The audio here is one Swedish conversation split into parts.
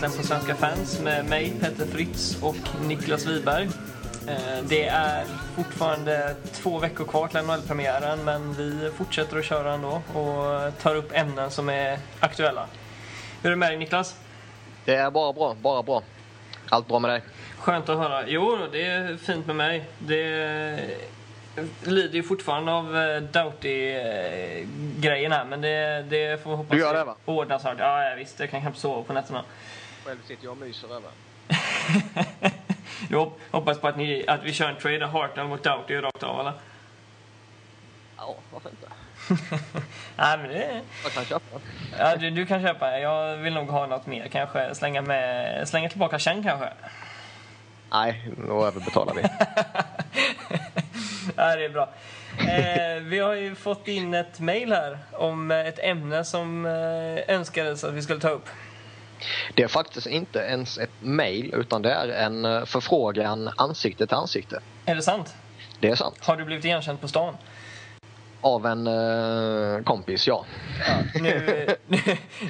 NHL-podcasten på Svenska fans med mig, Petter Fritz och Niklas Wiberg. Eh, Det är fortfarande två veckor kvar till NHL-premiären men vi fortsätter att köra ändå och tar upp ämnen som är aktuella. Hur är det med dig Niklas? Det är bara bra, bara bra. Allt bra med dig? Skönt att höra. Jo, det är fint med mig. Det lider ju fortfarande av eh, Doughty-grejen här, men det, det får hoppas Du gör det, va? ordnas snart. Ja, visst. Jag kan knappt sova på nätterna. Själv sitter jag och myser över. Hop- hoppas på att, ni, att vi kör en trade Hartnell mot Doughty rakt av, eller? Ja, varför inte? Nej, men det... Jag kan köpa. Ja, du, du kan köpa. Jag vill nog ha något mer. Kanske slänga, med, slänga tillbaka Chang kanske. Nej, då överbetalar vi. Ja, det är bra. Eh, vi har ju fått in ett mejl här om ett ämne som eh, önskades att vi skulle ta upp. Det är faktiskt inte ens ett mail utan det är en eh, förfrågan ansikte till ansikte. Är det sant? Det är sant. Har du blivit igenkänd på stan? Av en eh, kompis, ja. Nu, nu,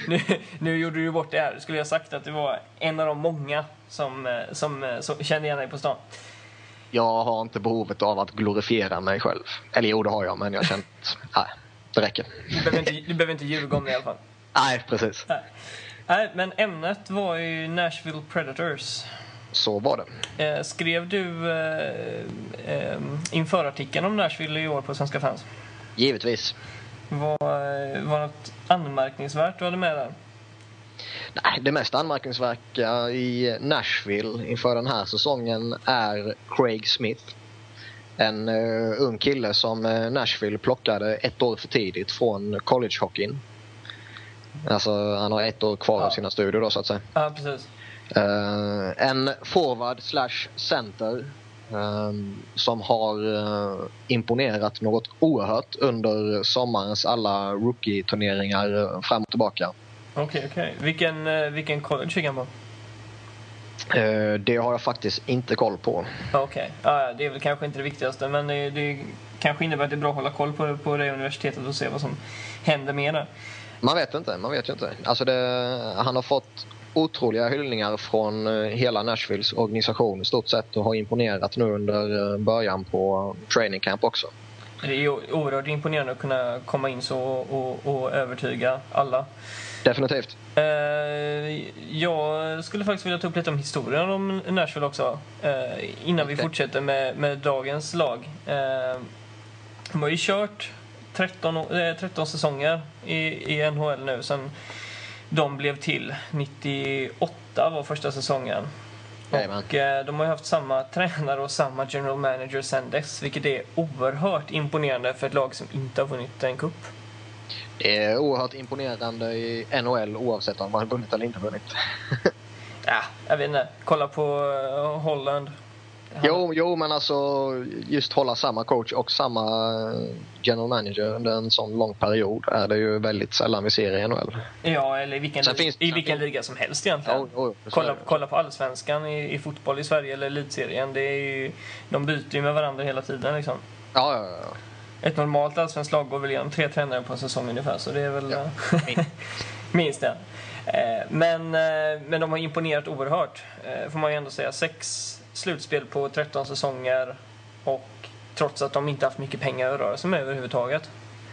nu, nu gjorde du ju bort det här. Du skulle ha sagt att det var en av de många som, eh, som, eh, som kände igen dig på stan. Jag har inte behovet av att glorifiera mig själv. Eller jo, det har jag, men jag har känt... Nej, det räcker. Du behöver inte, du behöver inte ljuga om det i alla fall. Nej, precis. Nej. Nej, men ämnet var ju Nashville Predators. Så var det. Eh, skrev du eh, eh, inför artikeln om Nashville i år på Svenska fans? Givetvis. Var, eh, var något anmärkningsvärt du hade med där? Nej, det mest anmärkningsvärda i Nashville inför den här säsongen är Craig Smith. En uh, ung kille som uh, Nashville plockade ett år för tidigt från collegehockeyn. Alltså han har ett år kvar Ja. av sina studier då så att säga. Ja, precis. Eh, en forward slash center eh, som har eh, imponerat något oerhört under sommarens alla rookie-turneringar eh, fram och tillbaka. Okej, okej. Vilken, eh, vilken college gick han på? Det har jag faktiskt inte koll på. Okej, ja, ja, det är väl kanske inte det viktigaste men det, det kanske innebär att det är bra att hålla koll på, på det universitetet och se vad som händer med det. Man vet inte, man vet ju inte. Alltså det, han har fått otroliga hyllningar från eh, hela Nashvilles organisation i stort sett och har imponerat nu under eh, början på training camp också. Det är oerhört imponerande att kunna komma in så och, och, övertyga alla. Definitivt. Eh, jag skulle faktiskt vilja ta upp lite om historien om Nashville också. Innan vi Okej. fortsätter med, med dagens lag. De har ju kört 13, å- eh, 13 säsonger i, i NHL nu sen de blev till. 98 var första säsongen. Jajamän. Och eh, de har ju haft samma tränare och samma general manager sen dess. Vilket är oerhört imponerande för ett lag som inte har vunnit en cup. Det är oerhört imponerande i NHL oavsett om man har vunnit eller inte vunnit. Ja, jag vet inte. Kolla på eh, Jo, jo, men alltså just hålla samma coach och samma general manager under en sån lång period är det ju väldigt sällan vi ser i NHL. Ja, eller i vilken, Sen li- finns- i vilken liga som helst egentligen. Jo, jo, kolla, kolla på allsvenskan i, i fotboll i Sverige eller elitserien. Det är ju, de byter ju med varandra hela tiden. Liksom. Ja, ja, ja. Ett normalt allsvenskt lag går väl igenom tre tränare på en säsong ungefär. Så det är väl Ja, eh, minst. det. Eh, Men, eh, men de har imponerat oerhört. eh, Får man ju ändå säga. Sex slutspel på 13 säsonger. Och trots att de inte haft mycket pengar att röra sig med överhuvudtaget.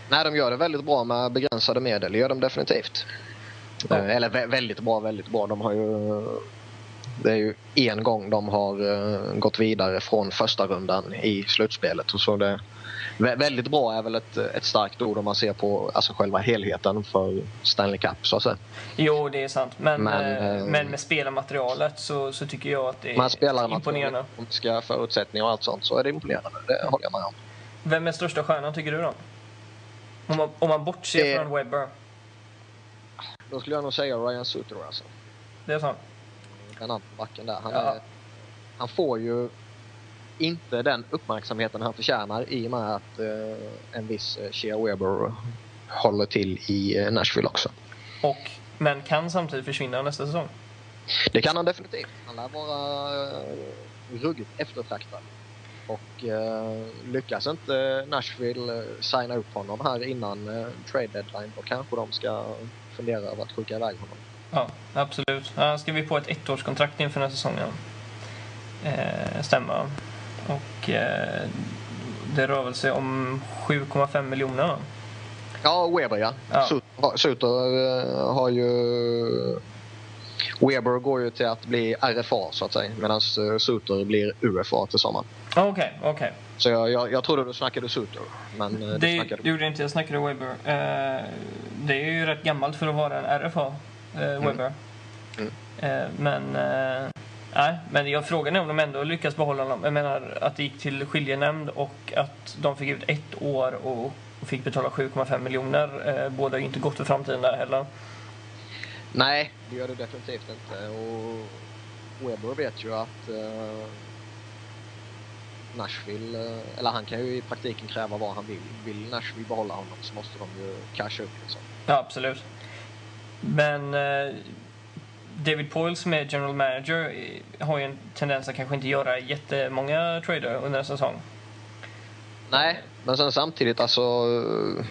Nej, de gör det väldigt bra med begränsade medel. Det gör de definitivt. Ja. Eh, Eller vä- väldigt bra, väldigt bra. De har ju... Det är ju en gång de har eh, gått vidare från första rundan i slutspelet. Och så det, vä- väldigt bra är väl ett, ett starkt ord om man ser på alltså själva helheten för Stanley Cup så att säga. Jo, det är sant. Men, Men, eh, eh, men med spelarmaterialet så, så tycker jag att det är Man spelar imponerande. ekonomiska förutsättningar och allt sånt så är det imponerande. Det håller jag med om. Vem är största stjärnan tycker du då? Om man, om man bortser Det- från Webber. Då skulle jag nog säga Ryan Suter alltså. Det är så? Den andra backen där. Han, Ja. är, han får ju inte den uppmärksamheten han förtjänar i och med att eh, en viss eh, Shea Weber håller till i eh, Nashville också. Och, men kan samtidigt försvinna nästa säsong. Det kan han definitivt. Han lär vara ruggigt eftertraktad. Och eh, lyckas inte Nashville signa upp honom här innan eh, trade deadline då kanske de ska fundera över att skicka iväg honom. Ja, absolut. Han skrev vi på ett ettårskontrakt inför den här säsongen. Eh, stämmer. Och eh, det rör väl sig om 7,5 miljoner. Ja, Weber ja. Ja. Suter, eh, har ju... Weber går ju till att bli RFA så att säga medan Suter blir UFA till sommaren. Ah, Okej, okej. Så jag, jag, jag trodde du snackade Suter. Men eh, du Det snackade... gjorde inte jag. snackade Weber. Eh, det är ju rätt gammalt för att vara en RFA, eh, Weber. Mm. Eh, men, eh, nej, men jag frågan är om de ändå lyckas behålla honom. Jag menar att det gick till skiljenämnd och att de fick ut ett år och, fick betala 7,5 miljoner. Eh, båda är ju inte gott för framtiden där heller. Nej, det gör det definitivt inte. Och Weber vet ju att eh, Nashville, eh, eller han kan ju i praktiken kräva vad han vill. Vill Nashville behålla honom så måste de ju casha upp liksom. Ja, absolut. Men eh, David Poyle som är general manager eh, har ju en tendens att kanske inte göra jättemånga trader under en säsong. Nej, men sen samtidigt alltså eh,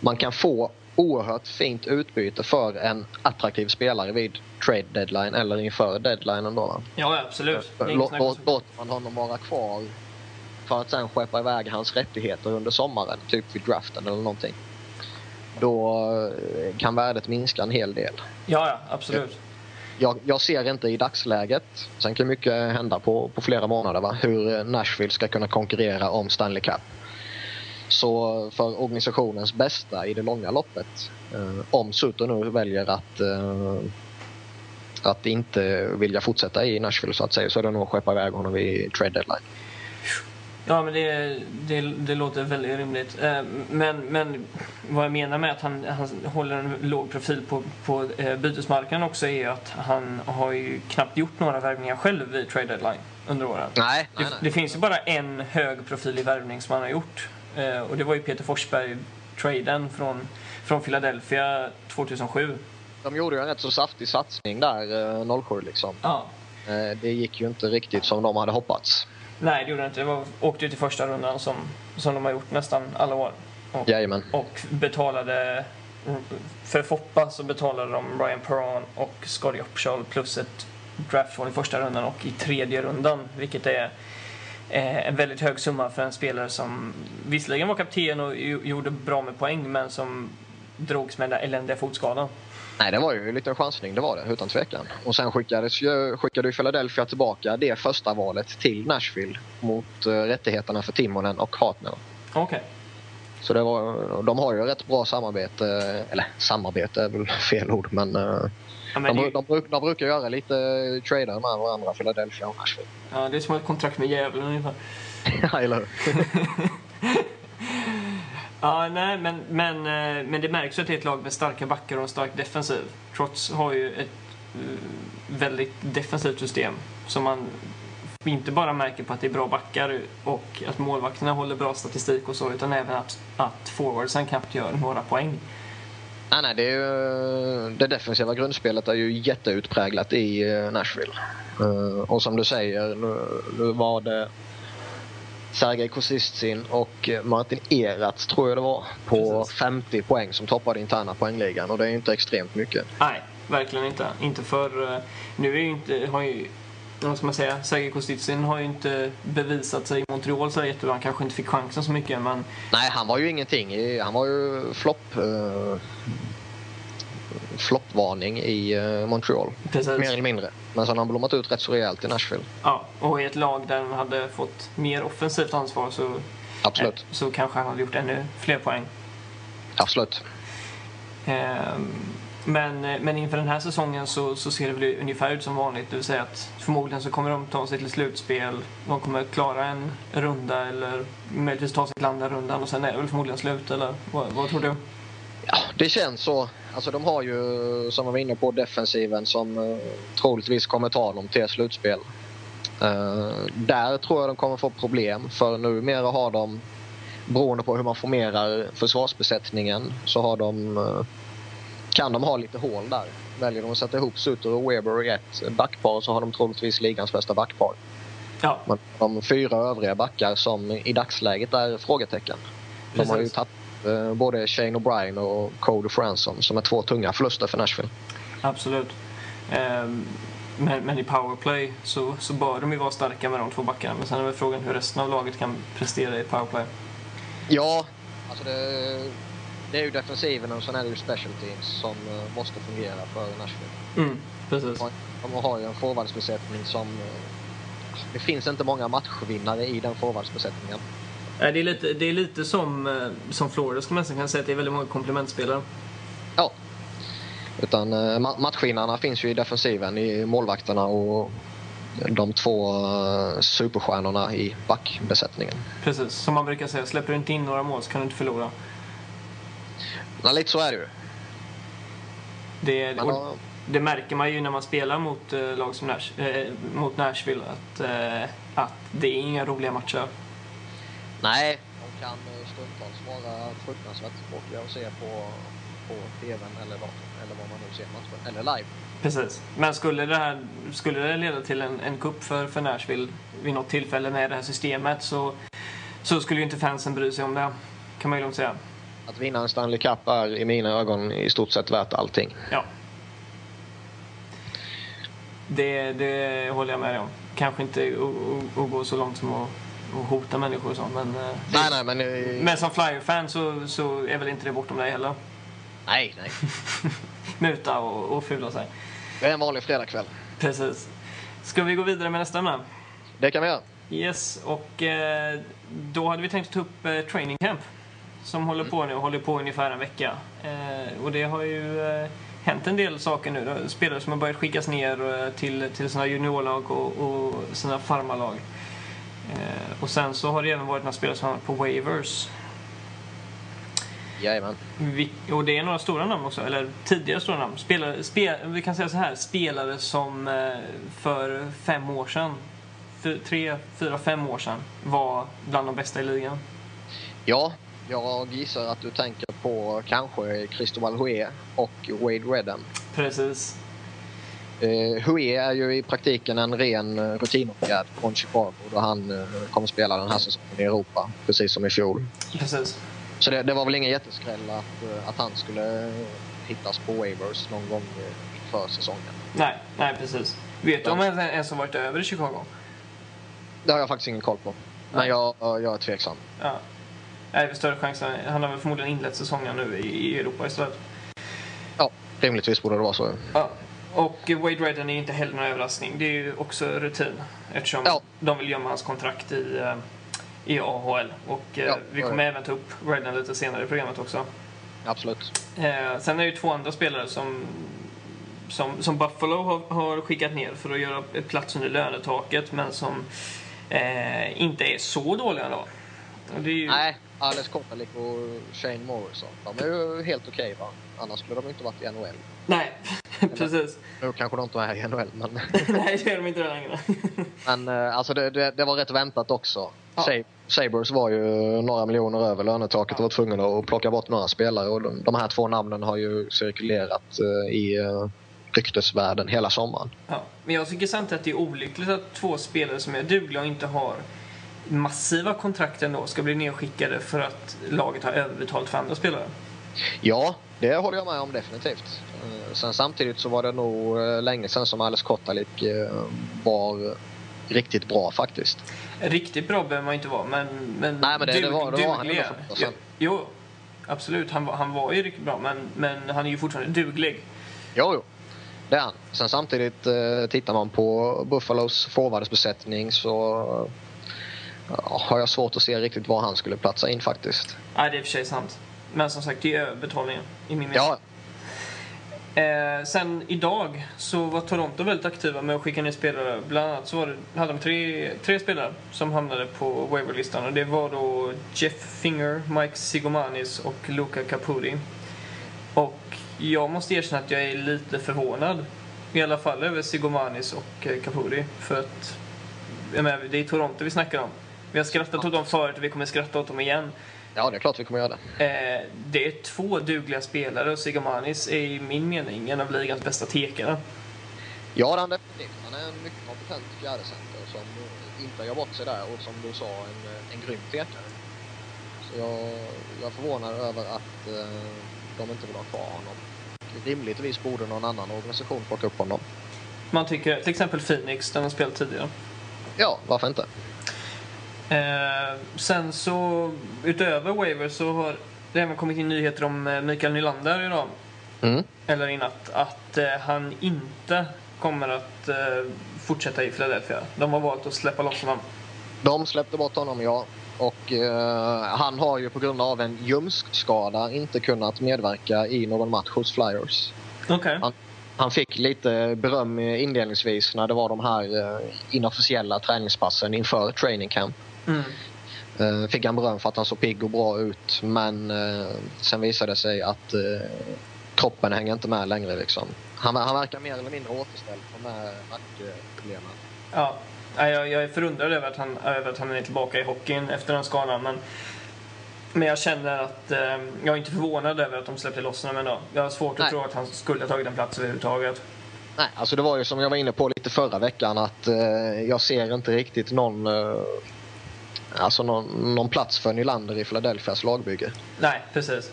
man kan få oerhört fint utbyte för en attraktiv spelare vid trade deadline eller inför deadlinen då. Ja, absolut. Låt, låter man honom vara kvar för att sen skeppa iväg hans rättigheter under sommaren, typ vid draften eller någonting. Då eh, kan värdet minska en hel del. Ja, ja, absolut. Jag, jag ser inte i dagsläget, sen kan mycket hända på, på flera månader, va? hur eh, Nashville ska kunna konkurrera om Stanley Cup. Så för organisationens bästa i det långa loppet, eh, om Suter nu väljer att, eh, att inte vilja fortsätta i Nashville så att säga, så är det nog att skeppa iväg honom vid trade deadline. Ja, men det, det, det låter väldigt rimligt. Eh, Men, men vad jag menar med att han, han håller en låg profil på, på eh, bytesmarknaden också är att han har ju knappt gjort några värvningar själv vid trade deadline under åren. Nej, Det, nej, det nej. finns ju bara en hög profil i värvning som han har gjort. Eh, Och det var ju Peter Forsberg-traden från, från Philadelphia 2007. De gjorde ju en rätt så saftig satsning där, eh, 07 liksom. Ja. Det gick ju inte riktigt som de hade hoppats. Nej, det gjorde det inte. Det var, åkte ju till första rundan som, som de har gjort nästan alla år. Och, Jajamän. och betalade... För Foppa så betalade de Ryan Perron och Scotty Upshall plus ett draftval i första rundan och i tredje rundan, vilket är eh, en väldigt hög summa för en spelare som visserligen var kapten och gjorde bra med poäng, men som drogs med den där eländiga fotskadan. Nej, det var ju en liten chansning, det var det utan tvekan. Och sen skickades ju, skickade ju Philadelphia tillbaka det första valet till Nashville mot uh, rättigheterna för Timonen och Hartnell. Okej. Så det var, de har ju rätt bra samarbete, eller samarbete är väl fel ord, men, eh, Ja, men de, det, de, bruk, de brukar göra lite trader med varandra, Philadelphia och Nashville. ja, det är som ett kontrakt med djävulen ungefär. Eller hur? Ja, nej, men, men, eh, men det märks ju att det är ett lag med starka backar och en stark defensiv. Trots har ju ett eh, väldigt defensivt system som man inte bara märker på att det är bra backar och att målvakterna håller bra statistik och så, utan även att, att forwardsen knappt gör några poäng. Nej, nej, det, är ju, det defensiva grundspelet är ju jätteutpräglat i eh, Nashville. Och som du säger, nu var det Sergej Kosistin och eh, Martin Eratz, tror jag det var, på Precis. 50 poäng som toppade interna poängligan. Och det är ju inte extremt mycket. Nej, verkligen inte. Inte för... eh, Nu är ju inte... Har ju, vad ska man säga? Sergej Kostitsin har ju inte bevisat sig i Montreal så jättebra. Han kanske inte fick chansen så mycket, men Nej, han var ju ingenting. Han var ju flopp... Floppvarning i eh, Montreal, precis. mer eller mindre. Men sen har han blommat ut rätt så rejält i Nashville. Ja, och i ett lag där han hade fått mer offensivt ansvar så, Absolut. så kanske han hade gjort ännu fler poäng. Absolut. Ehm, Men, men inför den här säsongen så, så ser det väl ungefär ut som vanligt. Det vill säga att förmodligen så kommer de ta sig till slutspel. De kommer klara en runda eller möjligtvis ta sig till andra rundan och sen är det väl förmodligen slut. Eller vad, vad tror du? Ja, det känns så. Alltså de har ju, som jag var inne på, defensiven som uh, troligtvis kommer ta dem till slutspel. Eh, där tror jag de kommer få problem för numera har de, beroende på hur man formerar försvarsbesättningen, så har de, eh, kan de ha lite hål där. Väljer de att sätta ihop Suter och Weber i ett backpar så har de troligtvis ligans bästa backpar. Ja, Men de fyra övriga backar som i dagsläget är frågetecken. De har, ju Precis. Eh, både Shane O'Brien och Cody Franson som är två tunga förluster för Nashville. Absolut. Ehm, men, men i powerplay så, så bör de ju vara starka med de två backarna. Men sen är väl frågan hur resten av laget kan prestera i powerplay. Ja, alltså det, det är ju defensiven och sen är det ju special teams som eh, måste fungera för Nashville. Mm, precis. De har ju en forwardsbesättning som... eh, Det finns inte många matchvinnare i den forwardsbesättningen. Nej, det, är lite, det är lite som, eh, som Florida skulle man nästan kunna säga att det är väldigt många komplementspelare. Ja. Utan eh, ma- matchvinnarna finns ju i defensiven, i målvakterna och de två eh, superstjärnorna i backbesättningen. Precis, som man brukar säga. Släpper du inte in några mål så kan du inte förlora. Men lite så är det ju. Det, har, det märker man ju när man spelar mot eh, lag som Nash, eh, mot Nashville att, eh, att det är inga roliga matcher. Nej, de kan eh, stundtals vara fruktansvärt tråkiga att se på, på TVn eller vad, eller vad man nu ser matchen. Eller live. Precis. Men skulle det, här, skulle det leda till en, en kupp för, för Nashville vid något tillfälle med det här systemet så, så skulle ju inte fansen bry sig om det. Kan man ju lugnt säga. Att vinna en Stanley Cup är i mina ögon i stort sett värt allting. Ja. Det, det håller jag med dig om. Kanske inte att- gå så långt som att, att hota människor och så, men, eh, Nej, nej, men... eh, men som Flyer-fan så, så är väl inte det bortom dig heller. Nej, nej. Muta och, och fula sig. Det är en vanlig fredagkväll. Precis. Ska vi gå vidare med nästa ämne? Det kan vi göra. Yes, och eh, då hade vi tänkt ta upp eh, training camp som håller på nu och håller på ungefär en vecka. Eh, och det har ju eh, hänt en del saker nu. Spelare som har börjat skickas ner till, till sina juniorlag och, och sina farmarlag. Eh, och sen så har det även varit några spelare som har hamnat på waivers. Jajamän. Vi, och det är några stora namn också, eller tidigare stora namn. Spelare, spe, vi kan säga så här, spelare som eh, för fem år sedan, för, tre, fyra, fem år sedan var bland de bästa i ligan. Ja, jag gissar att du tänker på kanske Cristobal Hue och Wade Redden. Precis. Uh, Hue är ju i praktiken en ren uh, rutinåtgärd från Chicago då han uh, kommer spela den här säsongen i Europa, precis som i fjol. Precis. Så det, det var väl ingen jätteskräll att, eh, att han skulle eh, hittas på waivers någon gång eh, inför säsongen. Nej, nej precis. Vet du om en, en som varit över i Chicago? Det har jag faktiskt ingen koll på. Men jag, jag är tveksam. Ja. Nej, det är större chans. Han har väl förmodligen inlett säsongen nu i Europa istället. Ja, rimligtvis borde det vara så. Ja. Och Wade Redden är inte heller någon överraskning. Det är ju också rutin eftersom Ja. de vill gömma hans kontrakt i, eh, i AHL. Och eh, Ja, vi kommer även ta upp Redden lite senare i programmet också. Absolut. Eh, sen är det ju två andra spelare som, som, som Buffalo har, har skickat ner för att göra plats under lönetaket men som eh, inte är så dåliga ändå. Det är ju, Nej, Alex Kopelik och Shane Morrison. De är ju helt okej va? Annars skulle de inte varit i NHL. nej, precis. Nu kanske de inte är i NHL men, nej, det är de inte längre. men eh, alltså det, det, det var rätt väntat också. Ja. Sa- Sabres var ju några miljoner över lönetaket och var tvungna att plocka bort några spelare och de, de här två namnen har ju cirkulerat eh, i uh, ryktesvärlden hela sommaren. Ja, men jag tycker samtidigt att det är olyckligt att två spelare som är dugliga och inte har massiva kontrakt ändå ska bli nedskickade för att laget har överbetalt för andra spelare. Ja, det håller jag med om definitivt. Eh, Sen samtidigt så var det nog eh, länge sedan som Alex Kottalik eh, var riktigt bra faktiskt. Riktigt bra behöver man inte vara, men, men, Nej, men det- det dug- var- det var han år sedan. Jo, absolut. Han, var- han var ju riktigt bra, men, men han är ju fortfarande duglig. Jo, jo. Det är han. Sen samtidigt tittar man på Buffalos forwardsbesättning så har jag svårt att se riktigt var han skulle platsa in faktiskt. Nej, det är i och för sig sant. Men som sagt, det är överbetalningen i min mening. Ja, Eh, sen idag så var Toronto väldigt aktiva med att skicka ner spelare. Bland annat så var det, hade de tre, tre spelare som hamnade på waiverlistan. Och det var då Jeff Finger, Mike Sigomanis och Luca Caputi. Och jag måste erkänna att jag är lite förvånad. I alla fall över Sigomanis och eh, Caputi. För att jag menar, det är Toronto vi snackar om. Vi har skrattat åt dem förut och vi kommer skratta åt dem igen. ja, det är klart vi kommer göra det. Eh, det är två dugliga spelare och Sigomanis är i min mening en av ligans bästa tekare. Ja, det är han definitivt. Han är en mycket kompetent fjärdecenter som inte gör bort sig där och som du sa, en, en grym tekare. Jag, jag är förvånad över att eh, de inte vill ha kvar honom. Rimligtvis borde någon annan organisation plocka upp honom. Man tycker till exempel Phoenix, den har spelat tidigare. Ja, varför inte? Eh, sen så utöver Waver så har det även kommit in nyheter om eh, Mikael Nylander idag. Mm. Eller i natt. Att eh, han inte kommer att eh, fortsätta i Philadelphia. De har valt att släppa loss honom. De släppte bort honom, ja. Och eh, han har ju på grund av en ljumskskada inte kunnat medverka i någon match hos Flyers. Han, han fick lite beröm inledningsvis när det var de här eh, inofficiella träningspassen inför training camp. Mm. Eh, fick han beröm för att han såg pigg och bra ut men eh, sen visade det sig att eh, kroppen hänger inte med längre. Liksom. Han, han verkar mer eller mindre återställd från nackproblemen. Ja. Jag, jag är förundrad över att, han, över att han är tillbaka i hockeyn efter den skadan. Men, men jag känner att eh, jag är inte förvånad över att de släppte loss honom ändå. Jag har svårt att Nej. tro att han skulle ha tagit en plats överhuvudtaget. Nej, alltså det var ju som jag var inne på lite förra veckan att eh, jag ser inte riktigt någon, eh, alltså någon, någon plats för Nylander i Philadelphias lagbygge. Nej, precis.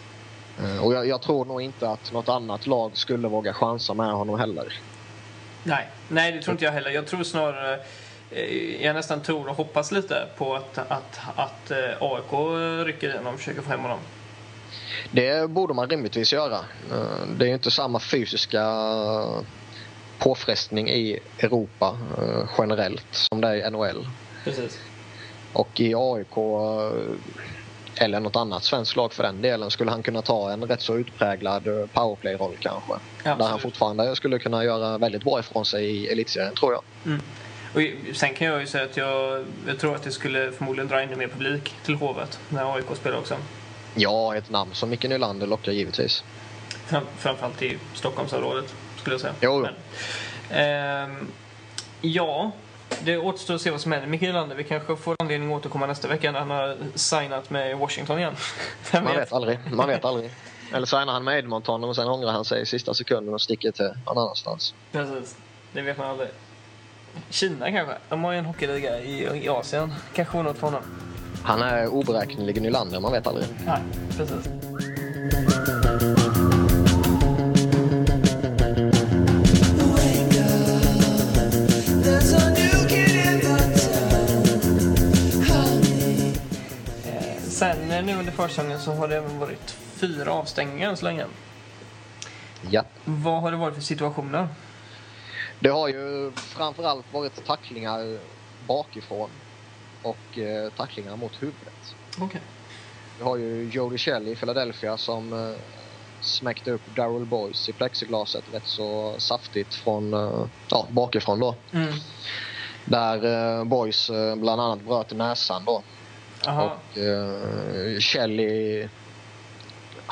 Eh, och jag, jag tror nog inte att något annat lag skulle våga chansa med honom heller. Nej, nej det tror inte jag heller. Jag tror snarare, eh, jag nästan tror och hoppas lite på att, att, att eh, AIK rycker igenom och försöker få hem honom. Det borde man rimligtvis göra. Det är ju inte samma fysiska påfrestning i Europa generellt som det är i NHL. Precis. Och i AIK eh, eller något annat svenskt lag för den delen skulle han kunna ta en rätt så utpräglad eh, powerplay-roll kanske. Där han Absolut. fortfarande skulle kunna göra väldigt bra ifrån sig i elitserien tror jag. Mm. Och sen kan jag ju säga att jag, jag tror att det skulle förmodligen dra ännu mer publik till Hovet när AIK spelar också. Ja, ett namn som Micke Nylander lockar givetvis. Fram, framförallt i Stockholmsområdet skulle jag säga. Jo. Men, ehm, ja, det återstår att se vad som händer. Mikael Nylander, vi kanske får anledning att återkomma nästa vecka när han har signat med Washington igen. Vem Man vet? vet aldrig. Man vet aldrig. Eller signar han med Edmonton och sen ångrar han sig i sista sekunden och sticker till någon annanstans. Precis. Det vet man aldrig. Kina kanske? De har ju en hockeyliga i, i Asien. Kanske något för honom. Han är oberäknelig Nylander, man vet aldrig. Nej, precis. Sen eh, nu under försäsongen så har det även varit fyra avstängningar än så länge. Ja. Vad har det varit för situationer? Det har ju framförallt varit tacklingar bakifrån och eh, tacklingar mot huvudet. Okej. Vi har ju Jody Shell i Philadelphia som eh, smäckte upp Daryl Boyce i plexiglaset rätt så saftigt från, eh, ja, bakifrån då. Mm. Där eh, Boyce bland annat bröt näsan då. Jaha. Och eh, Shelley...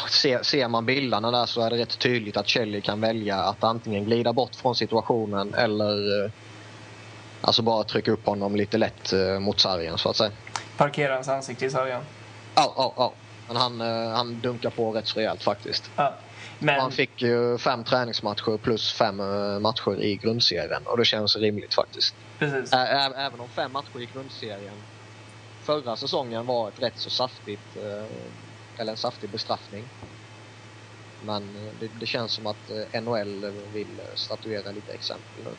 Ser, ser man bilderna där så är det rätt tydligt att Shelley kan välja att antingen glida bort från situationen eller eh, alltså bara trycka upp honom lite lätt eh, mot sargen så att säga. Parkera hans ansikte i sargen. Ja, ja, ja. Men han, han dunkar på rätt så rejält faktiskt. Ja. Men, Han fick ju fem träningsmatcher plus fem matcher i grundserien och det känns rimligt faktiskt. precis. Även om fem matcher i grundserien förra säsongen var ett rätt så saftigt, eh, eller en saftig bestraffning. Men eh, det, det känns som att eh, NHL vill statuera lite exempel nu.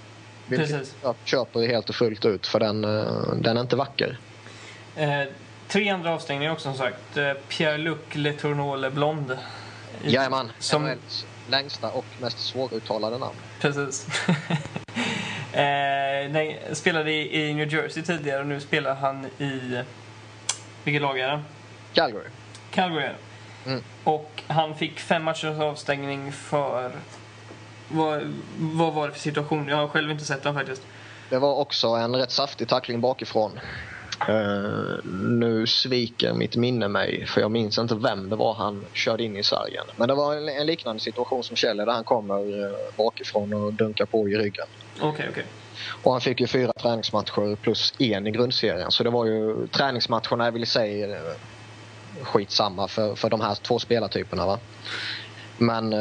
Vilket Precis. jag köper helt och fullt ut för den, den är inte vacker. Eh, tre andra avstängningar också som sagt. Pierre-Luc Letourneau Leblond. Jajamän, Som, NHLs längsta och mest svåruttalade namn. Precis. eh, nej, spelade i, i New Jersey tidigare och nu spelar han i... Vilket lag är det? Calgary. Calgary är det. Mm. Och han fick fem matchers avstängning för... Vad, vad var det för situation? Jag har själv inte sett den faktiskt. Det var också en rätt saftig tackling bakifrån. Eh, nu sviker mitt minne mig för jag minns inte vem det var han körde in i sargen. Men det var en, en liknande situation som Kjell där han kommer uh, bakifrån och dunkar på i ryggen. Okej, okej. Och han fick ju fyra träningsmatcher plus en i grundserien. Så det var ju träningsmatcherna är väl i sig uh, skitsamma för, för de här två spelartyperna. Va? Men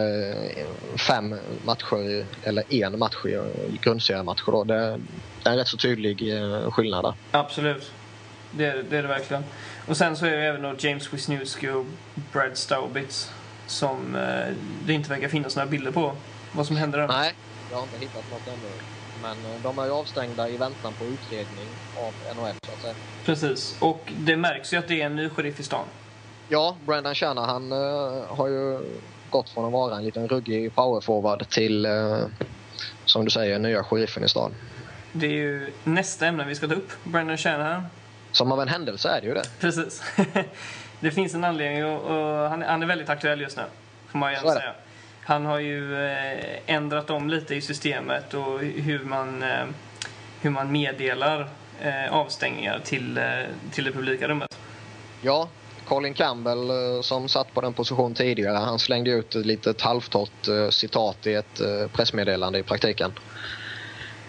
fem matcher, eller en match i, grundseriematcher då, det, det är en rätt så tydlig skillnad där. Absolut. Det, är- det är det verkligen. Och sen så är det även då James Wisniewski och Brad Staubitz som eh, det inte verkar finnas några bilder på vad som händer där. Nej, jag har inte hittat något ännu. Men eh, de är ju avstängda i väntan på utredning av NHL så att säga. Precis. Och det märks ju att det är en ny sheriff i stan. Ja, Brandon Shanahan uh, har ju gått från att vara en liten ruggig powerforward till, uh, som du säger, nya sheriffen i stan. Det är ju nästa ämne vi ska ta upp. Brandon Shanahan. Som av en händelse är det ju det. Precis. det finns en anledning och, och han, han är väldigt aktuell just nu. Får man ju det. säga. Han har ju eh, ändrat om lite i systemet och hur man, eh, hur man meddelar eh, avstängningar till, till det publika rummet. Ja, Colin Campbell som satt på den position tidigare, han slängde ut ett litet halvtorrt citat i ett pressmeddelande i praktiken.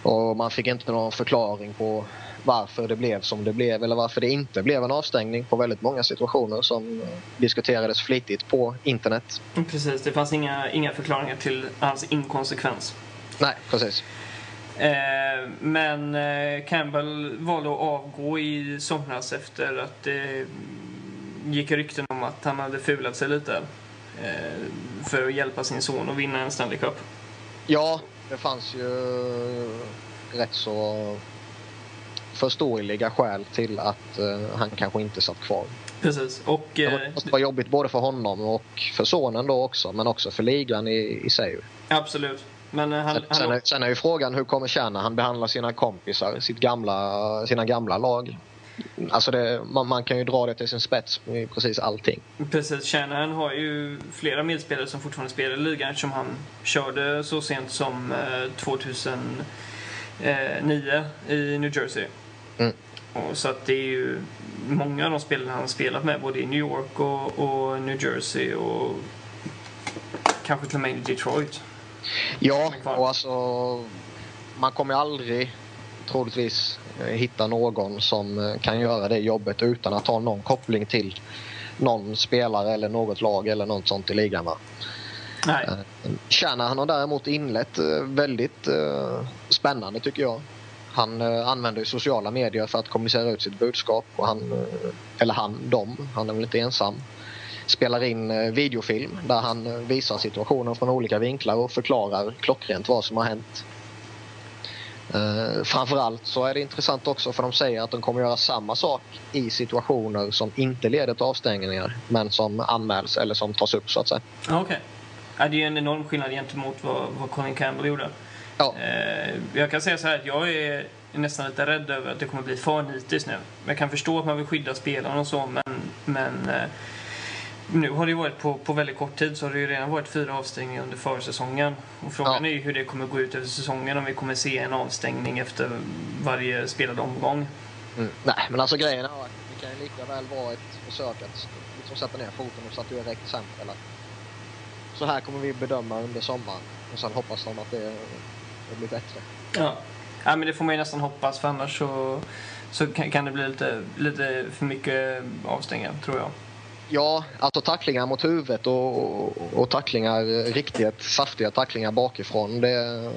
Och man fick inte någon förklaring på varför det blev som det blev eller varför det inte blev en avstängning på väldigt många situationer som eh, diskuterades flitigt på internet. Precis, det fanns inga, inga förklaringar till hans inkonsekvens. Nej, precis. Eh, men eh, Campbell valde att avgå i somras efter att det gick rykten om att han hade fulat sig lite för att hjälpa sin son att vinna en Stanley Cup. Ja, det fanns ju rätt så förståeliga skäl till att eh, han kanske inte satt kvar. Precis. Och, Det eh, måste vara jobbigt både för honom och för sonen då också, men också för ligan i, i sig. absolut. Men eh, han, Sen, sen, han, är, sen är ju frågan hur kommer Tjärna han behandla sina kompisar, sitt gamla, sina gamla lag? Alltså det, man, man kan ju dra det till sin spets med precis allting. precis, Shanahan har ju flera medspelare som fortfarande spelar i ligan som han körde så sent som eh, 2009 i New Jersey. Mm. Och så att det är ju många av de spelarna han har spelat med både i New York och, och New Jersey och kanske till och med i Detroit. Ja, och alltså man kommer aldrig troligtvis eh, hitta någon som eh, kan göra det jobbet utan att ha någon koppling till någon spelare eller något lag eller något sånt i ligan. Va? Nej, Tjärna han har däremot inlett eh, väldigt eh, spännande tycker jag. Han eh, använder ju sociala medier för att kommunicera ut sitt budskap. Och han, eh, eller han, de, han är väl inte ensam. Spelar in eh, videofilm där han eh, visar situationen från olika vinklar och förklarar klockrent vad som har hänt. Eh, framförallt så är det intressant också för de säger att de kommer göra samma sak i situationer som inte leder till avstängningar men som anmäls eller som tas upp så att säga. okej. Ja, det är ju en enorm skillnad gentemot vad, vad Colin Campbell gjorde. Ja. Eh, jag kan säga så här att jag är nästan lite rädd över att det kommer bli för nitiskt nu. Jag kan förstå att man vill skydda spelarna och så, men, men eh, nu har det varit på, på väldigt kort tid så har det ju redan varit fyra avstängningar under försäsongen. Och frågan Ja. är ju hur det kommer gå ut över säsongen om vi kommer se en avstängning efter varje spelad omgång. Mm. Nej, men alltså grejen är att det kan ju lika väl vara ett försök att liksom sätta ner foten och statuera ett exempel. Så här kommer vi bedöma under sommaren och sen hoppas de att det, det blir bättre. Ja. ja, men det får man ju nästan hoppas för annars så, så kan, kan det bli lite, lite för mycket avstängningar, tror jag. Ja, alltså tacklingar mot huvudet och, och, och tacklingar, riktigt saftiga tacklingar bakifrån. Det,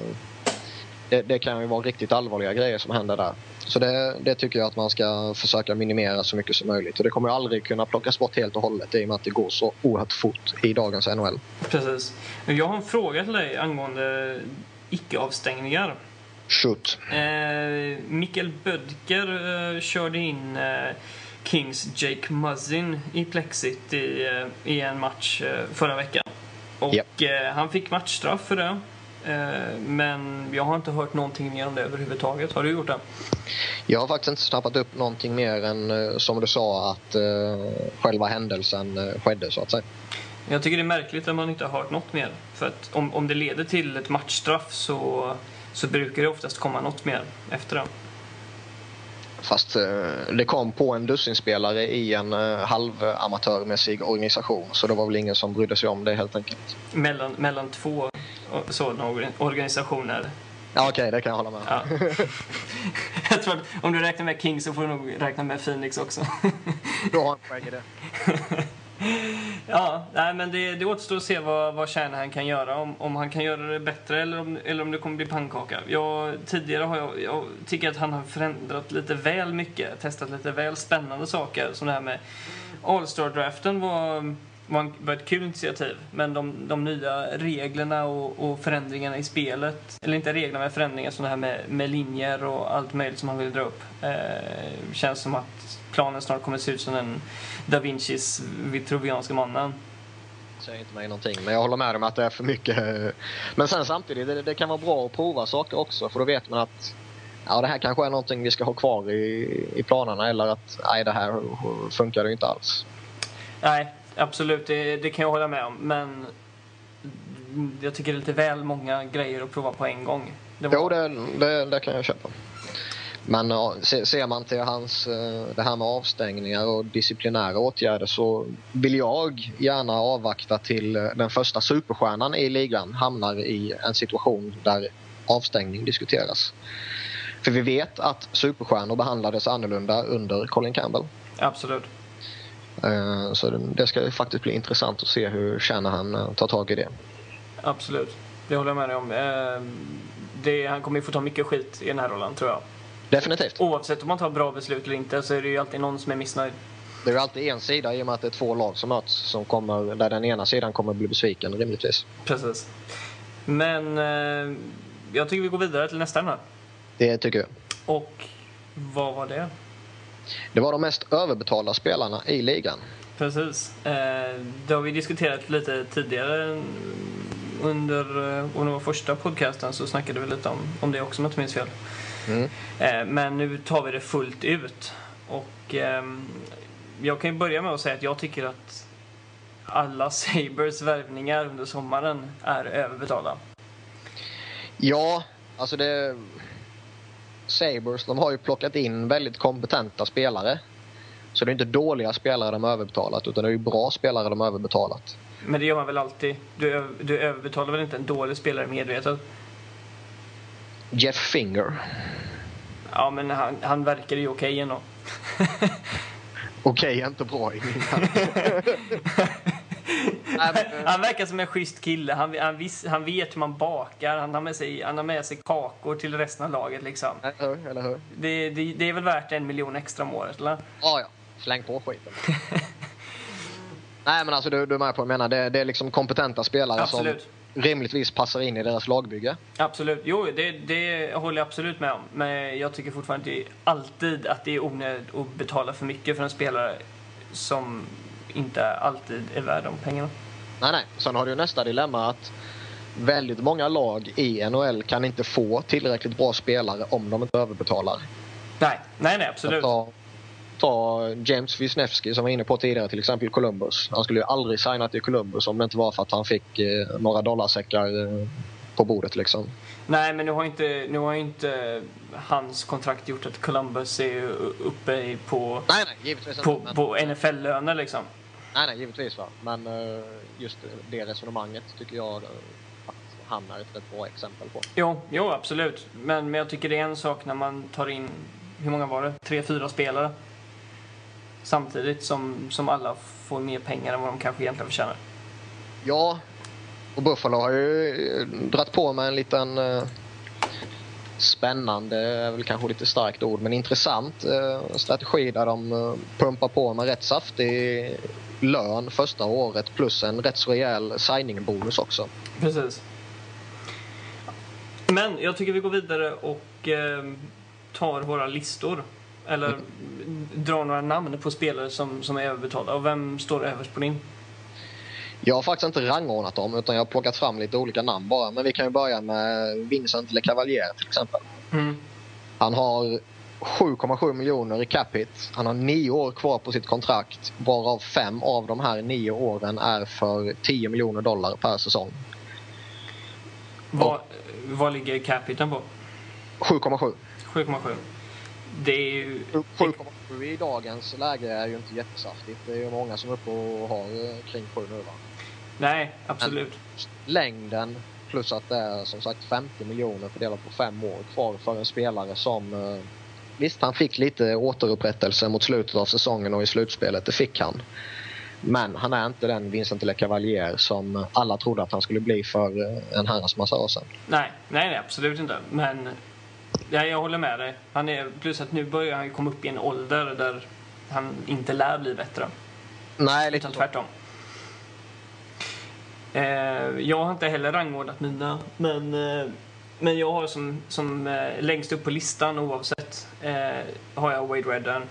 det, det kan ju vara riktigt allvarliga grejer som händer där. Så det, det tycker jag att man ska försöka minimera så mycket som möjligt. Och det kommer aldrig kunna plockas bort helt och hållet i och med att det går så oerhört fort i dagens NHL. Precis. Jag har en fråga till dig angående icke-avstängningar. Shoot. Eh, Mikael Bödker eh, körde in eh, Kings Jake Muzzin i Plexit i, eh, i en match eh, förra veckan. Och Japp. eh, han fick matchstraff för det. Men jag har inte hört någonting mer om det överhuvudtaget. Har du gjort det? Jag har faktiskt inte snappat upp någonting mer än som du sa att själva händelsen skedde så att säga. Jag tycker det är märkligt att man inte har hört något mer. För att om, om det leder till ett matchstraff så, så brukar det oftast komma något mer efter det. Fast eh, det kom på en dussinspelare i en eh, halvamatörmässig organisation så det var väl ingen som brydde sig om det helt enkelt. Mellan, mellan två eh, sådana organ- organisationer. Ja okej, det kan jag hålla med. Ja. jag tror att om du räknar med King så får du nog räkna med Phoenix också. Du har en poäng i det. Ja, nej, men det, det återstår att se vad, vad Shanahan kan göra. Om, om han kan göra det bättre eller om, eller om det kommer bli pannkaka. Jag, tidigare har jag, jag tycker att han har förändrat lite väl mycket. Testat lite väl spännande saker. Som det här med All-Star-draften var, var, var ett kul initiativ. Men de, de nya reglerna och, och förändringarna i spelet, eller inte reglerna men förändringar som det här med, med linjer och allt möjligt som han vill dra upp. Eh, känns som att planen snart kommer se ut som en Da Vincis vitruvianska mannen. säger inte mig någonting. Men jag håller med om att det är för mycket. Men sen samtidigt, det, det kan vara bra att prova saker också. För då vet man att ja, det här kanske är någonting vi ska ha kvar i, i planerna. Eller att nej, det här funkar ju inte alls. Nej, absolut, det, det kan jag hålla med om. Men jag tycker det är lite väl många grejer att prova på en gång. Det var- Jo, det, det, det kan jag köpa. Men ja, se- ser man till hans, eh, det här med avstängningar och disciplinära åtgärder så vill jag gärna avvakta till eh, den första superstjärnan i ligan hamnar i en situation där avstängning diskuteras. För vi vet att superstjärnor behandlades annorlunda under Colin Campbell. Absolut. Eh, Så det- ska ju faktiskt bli intressant att se hur Shanahan eh, tar tag i det. Absolut. Det håller jag med dig om. Eh, Det, han kommer ju få ta mycket skit i den här rollen, tror jag. Definitivt. Oavsett om man tar bra beslut eller inte så är det ju alltid någon som är missnöjd. Det är ju alltid en sida i och med att det är två lag som möts som kommer, där den ena sidan kommer bli besviken rimligtvis. Precis. Men eh, jag tycker vi går vidare till nästa ämne. Det tycker jag. Och vad var det? Det var de mest överbetalda spelarna i ligan. Precis. Eh, det har vi diskuterat lite tidigare under eh, och den första podcasten så snackade vi lite om, om det också om jag inte minns fel. Mm. Eh, men nu tar vi det fullt ut. Och ehm, jag kan ju börja med att säga att jag tycker att alla Sabres värvningar under sommaren är överbetalda. Ja, alltså det... Sabres, de har ju plockat in väldigt kompetenta spelare. Så det är inte dåliga spelare de har överbetalat utan det är ju bra spelare de har överbetalat. Men det gör man väl alltid? Du, du överbetalar väl inte en dålig spelare medvetet? Jeff Finger. Ja, men han, han verkar ju okej ändå. Okej, inte bra i min Nej, men, Han verkar som en schysst kille. Han, han, vis, han vet hur man bakar. Han har, med sig, han har med sig kakor till resten av laget. Liksom. Eller hur? Eller hur? Det, det, det är väl värt en miljon extra om året, eller? Ja, ja. Släng på skiten. Nej, men alltså du, du är med på vad jag menar. Det, det är liksom kompetenta spelare Absolut. som rimligtvis passar in i deras lagbygge. Absolut. Jo, det, det håller jag absolut med om. Men jag tycker fortfarande alltid att det är onödigt att betala för mycket för en spelare som inte alltid är värd de pengarna. Nej, nej. Sen har du ju nästa dilemma att väldigt många lag i NHL kan inte få tillräckligt bra spelare om de inte överbetalar. Nej, nej, nej absolut. Ta, ta James Wisniewski som var inne på tidigare, till exempel Columbus. Han skulle ju aldrig signa till Columbus om det inte var för att han fick eh, några dollarsäckar eh, på bordet liksom. Nej, men nu har inte, nu har inte hans kontrakt gjort att Columbus är uppe i på, Nej, nej, på, men- på NFL-löner liksom. Nej, nej, givetvis va. Men eh, just det resonemanget tycker jag eh, att han är ett rätt bra exempel på. Jo, jo absolut. Men, men jag tycker det är en sak när man tar in, hur många var det? Tre, fyra spelare. Samtidigt som, som alla får mer pengar än vad de kanske egentligen förtjänar. Ja, och Buffalo har ju eh, dratt på med en liten eh, spännande, är väl kanske lite starkt ord, men intressant eh, strategi där de eh, pumpar på med rätt saftig lön första året plus en rätt så rejäl signing-bonus också. Precis. Men jag tycker vi går vidare och eh, tar våra listor. Eller drar några namn på spelare som, som är överbetalda. Och vem står överst på din? Jag har faktiskt inte rangordnat dem utan jag har plockat fram lite olika namn bara. Men vi kan ju börja med Vincent LeCavalier till exempel. Mm. Han har 7,7 miljoner i cap hit. Han har nio år kvar på sitt kontrakt varav fem av de här nio åren är för 10 miljoner dollar per säsong. Vad, vad ligger capiten på? 7,7. 7,7. Det är ju... 7,7 i dagens läge är ju inte jättesaftigt. Det är ju många som är uppe och har eh, kring 7 nu va. Nej, absolut. Längden plus att det är som sagt 50 miljoner fördelat på fem år kvar för en spelare som eh, Visst, han fick lite återupprättelse mot slutet av säsongen och i slutspelet. Det fick han. Men han är inte den Vincent LeCavalier som alla trodde att han skulle bli för eh, en herrans massa år sedan. Nej, nej, nej, absolut inte. Men ja, jag håller med dig. Han är, plus att nu börjar han komma upp i en ålder där han inte lär bli bättre. Nej, lite Utan tvärtom. Eh, jag har inte heller rangordnat mina, men, eh, men jag har som, som eh, längst upp på listan oavsett eh, har jag Wade Redden.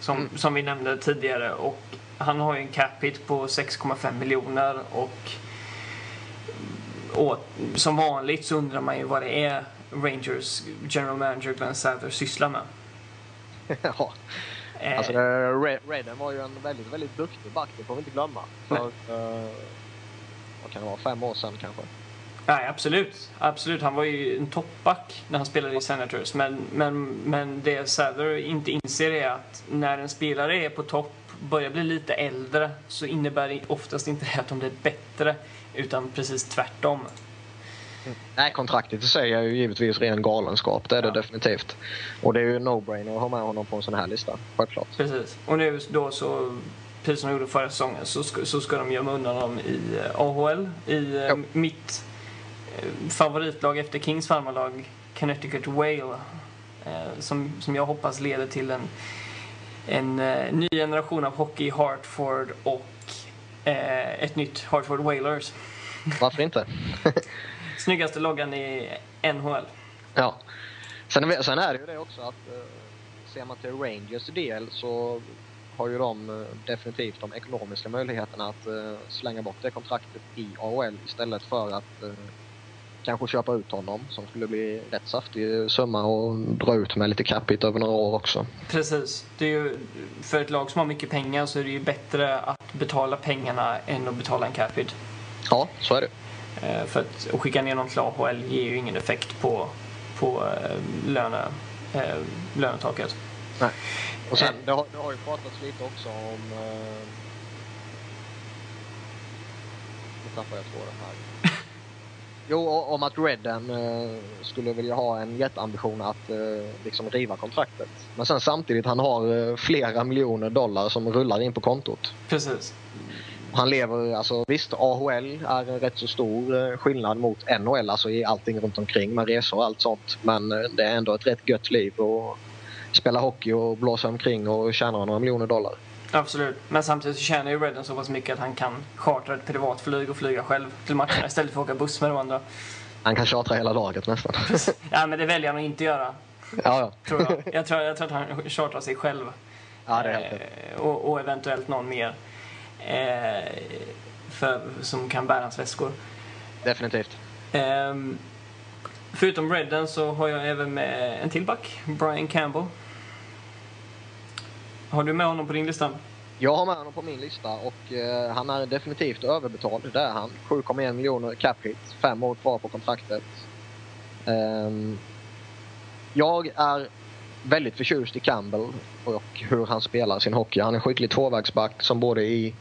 Som, Mm. som vi nämnde tidigare. Och han har ju en cap hit på 6,5 miljoner och, och som vanligt så undrar man ju vad det är Rangers general manager Glenn Sather sysslar med. ja. Eh, Alltså, Re- Redden var ju en väldigt, väldigt duktig back, det får vi inte glömma. För, eh, vad kan det vara, fem år sedan kanske? Nej, absolut. Absolut. Han var ju en toppback när han spelade i Senators. Men, men, men det Sather inte inser är att när en spelare är på topp, börjar bli lite äldre, så innebär det oftast inte att de blir bättre, utan precis tvärtom. Nej, kontraktet i sig är ju givetvis ren galenskap. Det är det Ja. definitivt. Och det är ju no-brainer att ha med honom på en sån här lista. Självklart. Precis. Och nu då så, precis som de gjorde förra säsongen, så ska, så ska de gömma undan dem i eh, AHL. I eh, Ja. mitt favoritlag efter Kings farmarlag, Connecticut Whale. Eh, som, som jag hoppas leder till en, en eh, ny generation av hockey i Hartford och eh, ett nytt Hartford Whalers. Varför inte? Snyggaste loggan i NHL. ja. Sen, sen är det ju det också att ser man till Rangers del så har ju de definitivt de ekonomiska möjligheterna att slänga bort det kontraktet i AHL istället för att kanske köpa ut honom som skulle bli rätt saftig summa och dra ut med lite capita över några år också. Precis. Det är ju, för ett lag som har mycket pengar så är det ju bättre att betala pengarna än att betala en capita. Ja, så är det. Eh, För att, att skicka ner någon till AHL ger ju ingen effekt på, på eh, löne, eh, lönetaket. Nej. Och sen, det har, det har ju pratats lite också om... Nu tappar jag tråden här. Jo, om att Redden eh, skulle vilja ha en jätteambition att eh, liksom riva kontraktet. Men sen samtidigt, han har eh, flera miljoner dollar som rullar in på kontot. Precis. Han lever, alltså visst, AHL är en rätt så stor eh, skillnad mot NHL, alltså i allting runt omkring med resor och allt sånt. Men eh, det är ändå ett rätt gött liv och spela hockey och blåsa omkring och tjäna några miljoner dollar. Absolut. Men samtidigt så tjänar ju Redden så pass mycket att han kan chartra ett privatflyg och flyga själv till matcherna istället för att åka buss med de andra. Han kan chartra hela laget nästan. Ja, men det väljer han att inte göra, ja, ja. tror jag. Jag tror, jag tror att han chartrar sig själv. ja, det är helt. Eh, och, och eventuellt någon mer. Eh, för, som kan bära hans väskor. Definitivt. Ehm, förutom Redden så har jag även med en till back, Brian Campbell. Har du med honom på din lista? Jag har med honom på min lista och eh, han är definitivt överbetald. Det är han. 7,1 miljoner cap hit. Fem år kvar på kontraktet. Ehm, jag är väldigt förtjust i Campbell och hur han spelar sin hockey. Han är skicklig tvåvägsback som både i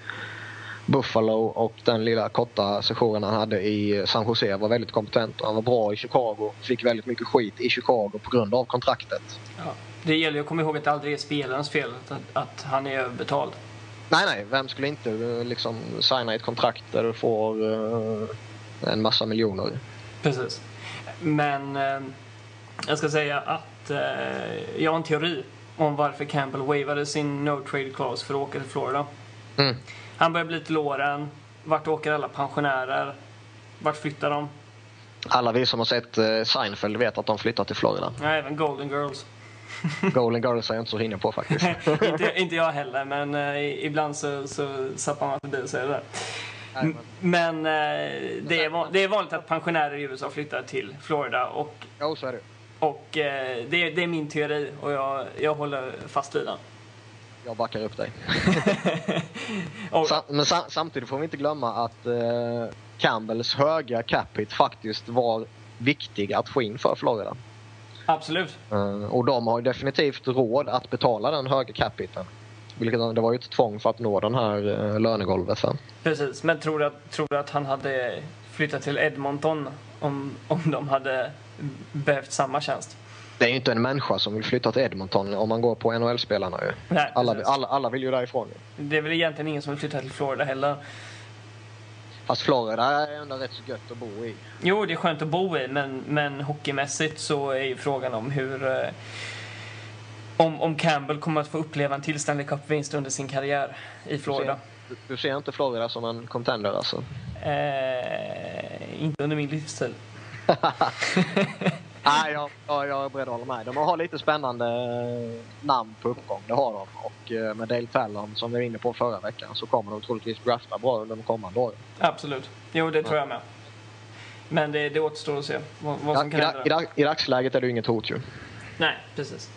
Buffalo och den lilla korta sessionen han hade i San Jose var väldigt kompetent. Han var bra i Chicago. Fick väldigt mycket skit i Chicago på grund av kontraktet. Ja. Det gäller att komma ihåg att det aldrig är spelarens fel att, att han är överbetald. Nej, nej. Vem skulle inte eh, liksom signa ett kontrakt där du får eh, en massa miljoner? Precis. Men eh, jag ska säga att eh, jag har en teori om varför Campbell wavade sin no trade clause för att åka till Florida. Mm. Han börjar bli till åren. Vart åker alla pensionärer? Vart flyttar de? Alla vi som har sett Seinfeld vet att de flyttar till Florida. Ja, även Golden Girls. Golden Girls är jag inte så inne på faktiskt. inte, inte jag heller, men eh, ibland så, så zappar man förbi och säger det där. Men eh, det, är, van- det är vanligt att pensionärer i USA flyttar till Florida och, Jo, så är det. och eh, det, är- det är min teori och jag, jag håller fast vid den. Jag backar upp dig. Och, Sa- men sa- samtidigt får vi inte glömma att eh, Campbells höga cap hit faktiskt var viktig att få in för Florida. Absolut. Eh, och de har definitivt råd att betala den höga cap hiten. Vilket det var ju ett tvång för att nå den här eh, lönegolvet sen. Precis. Men tror du, att, tror du att han hade flyttat till Edmonton om, om de hade behövt samma tjänst? Det är ju inte en människa som vill flytta till Edmonton om man går på NHL-spelarna ju. Nej, Alla, alla, alla vill ju därifrån. Det är väl egentligen ingen som vill flytta till Florida heller. Fast Florida är ändå rätt så gött att bo i. Jo, det är skönt att bo i, men, men hockeymässigt så är ju frågan om hur... Eh, om, om Campbell kommer att få uppleva en till Stanley Cup-vinst under sin karriär i Florida. Du, du ser inte Florida som en contender alltså? Eh, inte under min livstid. Nej, jag, jag, jag är beredd att hålla med. De har lite spännande eh, namn på uppgång, det har de. Och eh, med Dale Fallon, som vi var inne på förra veckan, så kommer de troligtvis drafta bra under de kommande åren. Absolut. Jo, det tror jag med. Men det, det återstår att se vad, vad Ja, som i, kan hända. i, dag- I dagsläget är det ju inget hot ju. Nej, precis.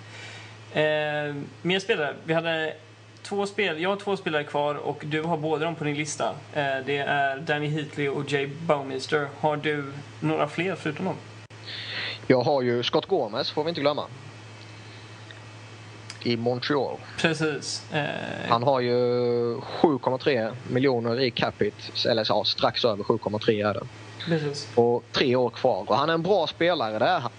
Eh, mer spelare. Vi hade två spel, jag har två spelare kvar och du har båda dem på din lista. Eh, det är Danny Heatley och Jay Baumister. Har du några fler förutom dem? Jag har ju Scott Gomez, får vi inte glömma. I Montreal. Precis. Eh, Han har ju 7,3 miljoner i capita, eller ja, strax över 7,3 är det. precis. Och tre år kvar. Och han är en bra spelare, det är han.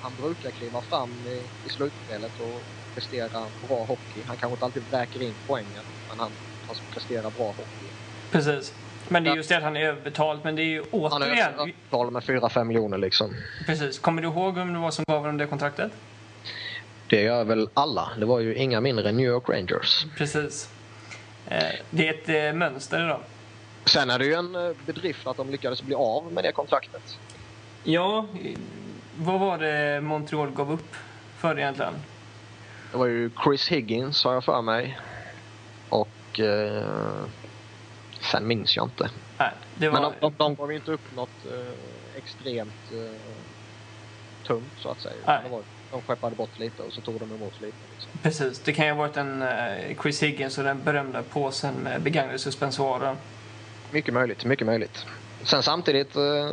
Han brukar kliva fram i, i slutspelet och prestera bra hockey. Han kanske inte alltid väker in poängen, men han, han presterar bra hockey. Precis. Men det är just det att han är överbetald. Men det är ju Han återigen... är avtal med 4-5 miljoner liksom. Precis. Kommer du ihåg vem det var som gav honom det kontraktet? Det gör väl alla. Det var ju inga mindre än New York Rangers. Precis. Eh, det är ett eh, mönster idag. Sen är det ju en eh, bedrift att de lyckades bli av med det kontraktet. Ja, vad var det Montreal gav upp för egentligen? Det var ju Chris Higgins har jag för mig. Och eh, sen minns jag inte. Nej, det var... Men de, de, de gav ju inte upp något eh, extremt eh, tungt så att säga. Nej. Det var, de skeppade bort lite och så tog de emot lite. Liksom. Precis, det kan ju ha varit en eh, Chris Higgins och den berömda påsen med begagnade suspensoarer. Mycket möjligt, mycket möjligt. Sen samtidigt, eh,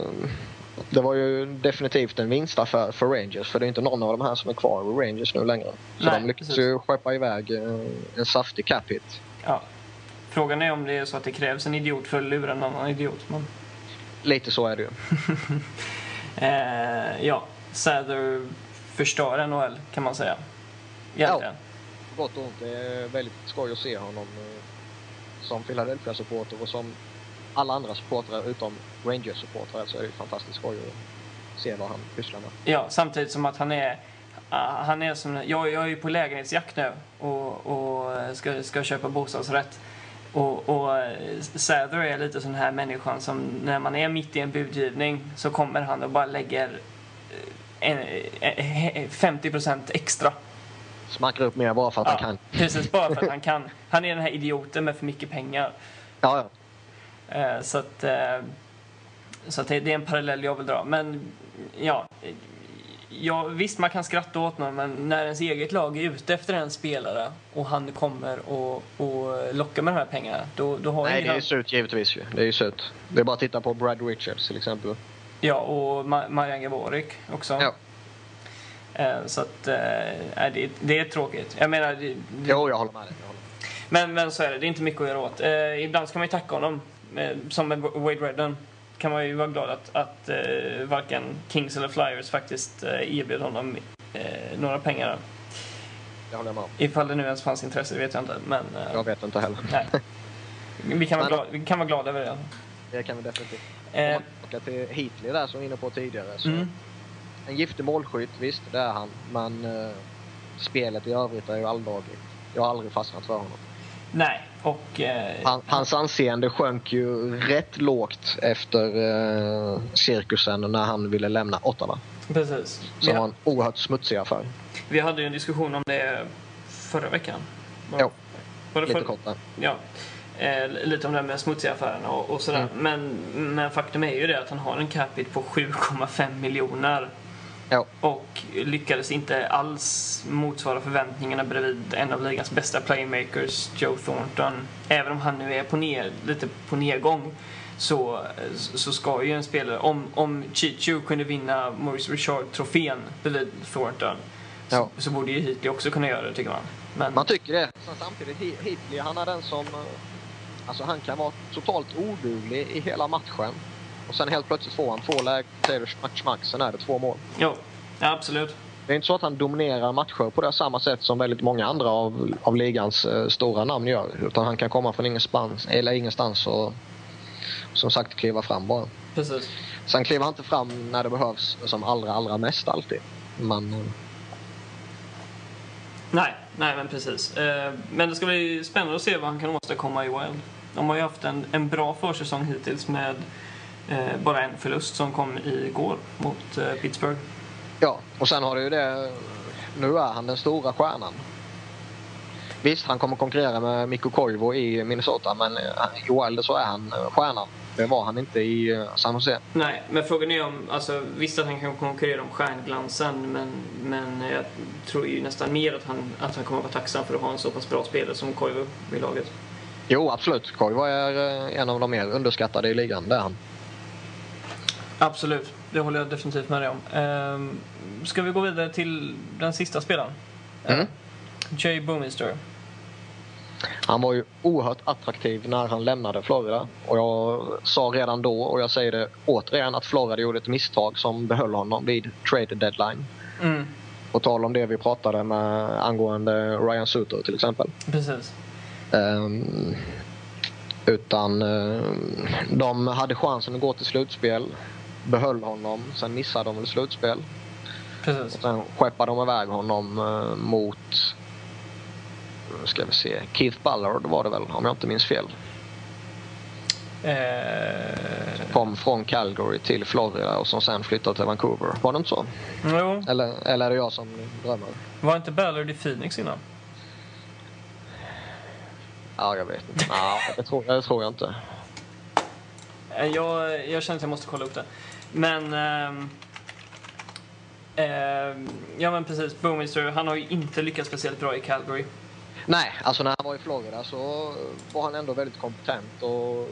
det var ju definitivt en vinstaffär för Rangers. För det är inte någon av de här som är kvar i Rangers nu längre. Så Nej, de lyckas precis. ju skeppa iväg eh, en saftig cap hit. Ja. Frågan är om det är så att det krävs en idiot för att lura en annan idiot. Men, Lite så är det ju. eh, ja, Sather förstör NHL kan man säga. Egentligen. På gott och ont. Det är väldigt skoj att se honom eh, som Philadelphia-supporter och som alla andra supportrar utom Rangers-supportrar så är det fantastiskt skoj att se vad han pysslar med. Ja, samtidigt som att han är... ah, Han är som, jag, jag är ju på lägenhetsjakt nu och, och ska, ska köpa bostadsrätt. Och, och eh, Sather är lite sån här människan som när man är mitt i en budgivning så kommer han och bara lägger eh, en, eh, eh, 50% extra. Smackar upp mer bara för att han kan. Precis, bara för att han kan. Han är den här idioten med för mycket pengar. Ja, ja. Så att, så att det är en parallell jag vill dra. Men ja, ja, visst man kan skratta åt någon men när ens eget lag är ute efter en spelare och han kommer och, och lockar med de här pengarna då, då har Nej, det är ju surt givetvis ju. Det är ju surt. Det är bara att titta på Brad Richards till exempel. Ja, och Ma- Marian Gaborik också. Ja. Eh, Så att, eh, det, det är tråkigt. Jag menar, det, Jo, jag håller med dig. Men, men så är det, det är inte mycket att göra åt. Eh, ibland ska man ju tacka honom. Eh, som med Wade Redden kan man ju vara glad att, att eh, varken Kings eller Flyers faktiskt eh, erbjöd honom eh, några pengar. Det håller jag med om. Ifall det nu ens fanns intresse, det vet jag inte. Men eh, Jag vet inte heller. nej. Vi kan, vara glada, vi kan vara glada över det. Det kan vi definitivt. Om Eh, man tillbaka till Heatley där som vi var inne på tidigare. Så mm, En giftig målskytt, visst det är han. Men eh, spelet i övrigt är ju alldagligt. Jag har aldrig fastnat för honom. Nej, och... Eh, Han, hans anseende sjönk ju rätt lågt efter eh, cirkusen när han ville lämna Ottawa. precis. Som var ha, en oerhört smutsig affär. vi hade ju en diskussion om det förra veckan. Var- Jo, var det lite kort. Ja. Eh, lite om det här med smutsiga affärerna och, och sådär. Mm. Men, men faktum är ju det att han har en capita på 7,5 miljoner. Ja, Och lyckades inte alls motsvara förväntningarna bredvid en av ligans bästa playmakers, Joe Thornton. Även om han nu är på ner, lite på nedgång så, så ska ju en spelare, om, om Chichu kunde vinna Maurice Richard-trofén bredvid Thornton Ja. så, så borde ju Heatley också kunna göra det tycker man. Men, man tycker det. Sen samtidigt, He- Heatley han är den som... eh, Alltså han kan vara totalt oduglig i hela matchen. Och sen helt plötsligt får han två lägen, smack, sen är det två mål. Jo, ja, absolut. Det är inte så att han dominerar matcher på det samma sätt som väldigt många andra av, av ligans eh, stora namn gör. Utan han kan komma från ingenstans, eller ingenstans och som sagt kliva fram bara. Precis. Sen kliver han inte fram när det behövs som allra, allra mest alltid. Men eh, Nej, nej men precis. Eh, Men det ska bli spännande att se vad han kan åstadkomma i Wild. De har ju haft en, en bra försäsong hittills med eh, bara en förlust som kom igår mot eh, Pittsburgh. Ja, och sen har du ju det. Nu är han den stora stjärnan. Visst, han kommer konkurrera med Mikko Koivu i Minnesota, men eh, i Wild så är han eh, stjärnan. Det var han inte i eh, San Jose. Nej, men frågan är om, alltså visst att han kan konkurrera om stjärnglansen men, men jag tror ju nästan mer att han, att han kommer att vara tacksam för att ha en så pass bra spelare som Koivu i laget. Jo, absolut. Koivu är en av de mer underskattade i ligan. Det är han. Absolut, det håller jag definitivt med dig om. Ehm, ska vi gå vidare till den sista spelaren? Mm. Jay Boomister. Han var ju oerhört attraktiv när han lämnade Florida. Och jag sa redan då, och jag säger det återigen, att Florida gjorde ett misstag som behöll honom vid trade deadline. Mm, På tal om det vi pratade med angående Ryan Suter till exempel. precis. Ehm, utan ehm, de hade chansen att gå till slutspel, behöll honom, sen missade de väl slutspel. precis. Och sen skeppade de iväg honom eh, mot, nu ska vi se, Keith Ballard var det väl om jag inte minns fel. Eh, Kom från Calgary till Florida och som sen flyttade till Vancouver. Var det inte så? jo, Eller, eller är det jag som drömmer? var inte Ballard i Phoenix innan? Ja, jag vet inte. Ja, det, tror, det tror jag inte. Eh, Jag, jag känner att jag måste kolla upp det. Men... ehm, ehm, ja men precis, Boomister, han har ju inte lyckats speciellt bra i Calgary. Nej, alltså när han var i Florida så var han ändå väldigt kompetent och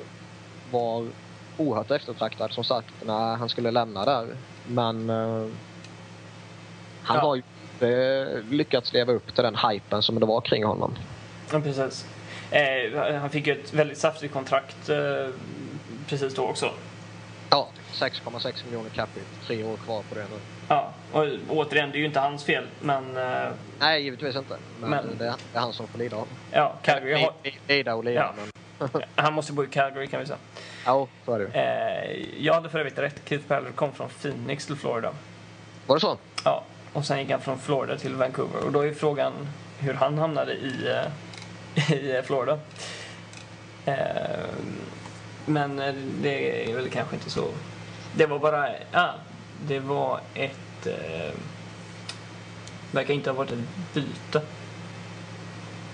var oerhört eftertraktad som sagt när han skulle lämna där. Men eh, han Ja. har ju inte lyckats leva upp till den hypen som det var kring honom. Ja, precis. Eh, han fick ju ett väldigt saftigt kontrakt eh, precis då också. Ja, 6,6 miljoner capita, tre år kvar på det nu. Ja, och återigen, det är ju inte hans fel, men eh, Nej, givetvis inte. Men, Men- Det, är, han som får lida av ja, Calgary har, Lida och lida, Ja. men han måste bo i Calgary kan vi säga. ja, så är det ju. Eh, jag hade för övrigt rätt, Keith Ballard kom från Phoenix till Florida. Var det så? Ja, och sen gick han från Florida till Vancouver. Och då är frågan hur han hamnade i, eh, i Florida. Men det är väl kanske inte så... Det var bara... Ah, det var ett... Eh, verkar inte ha varit ett byte.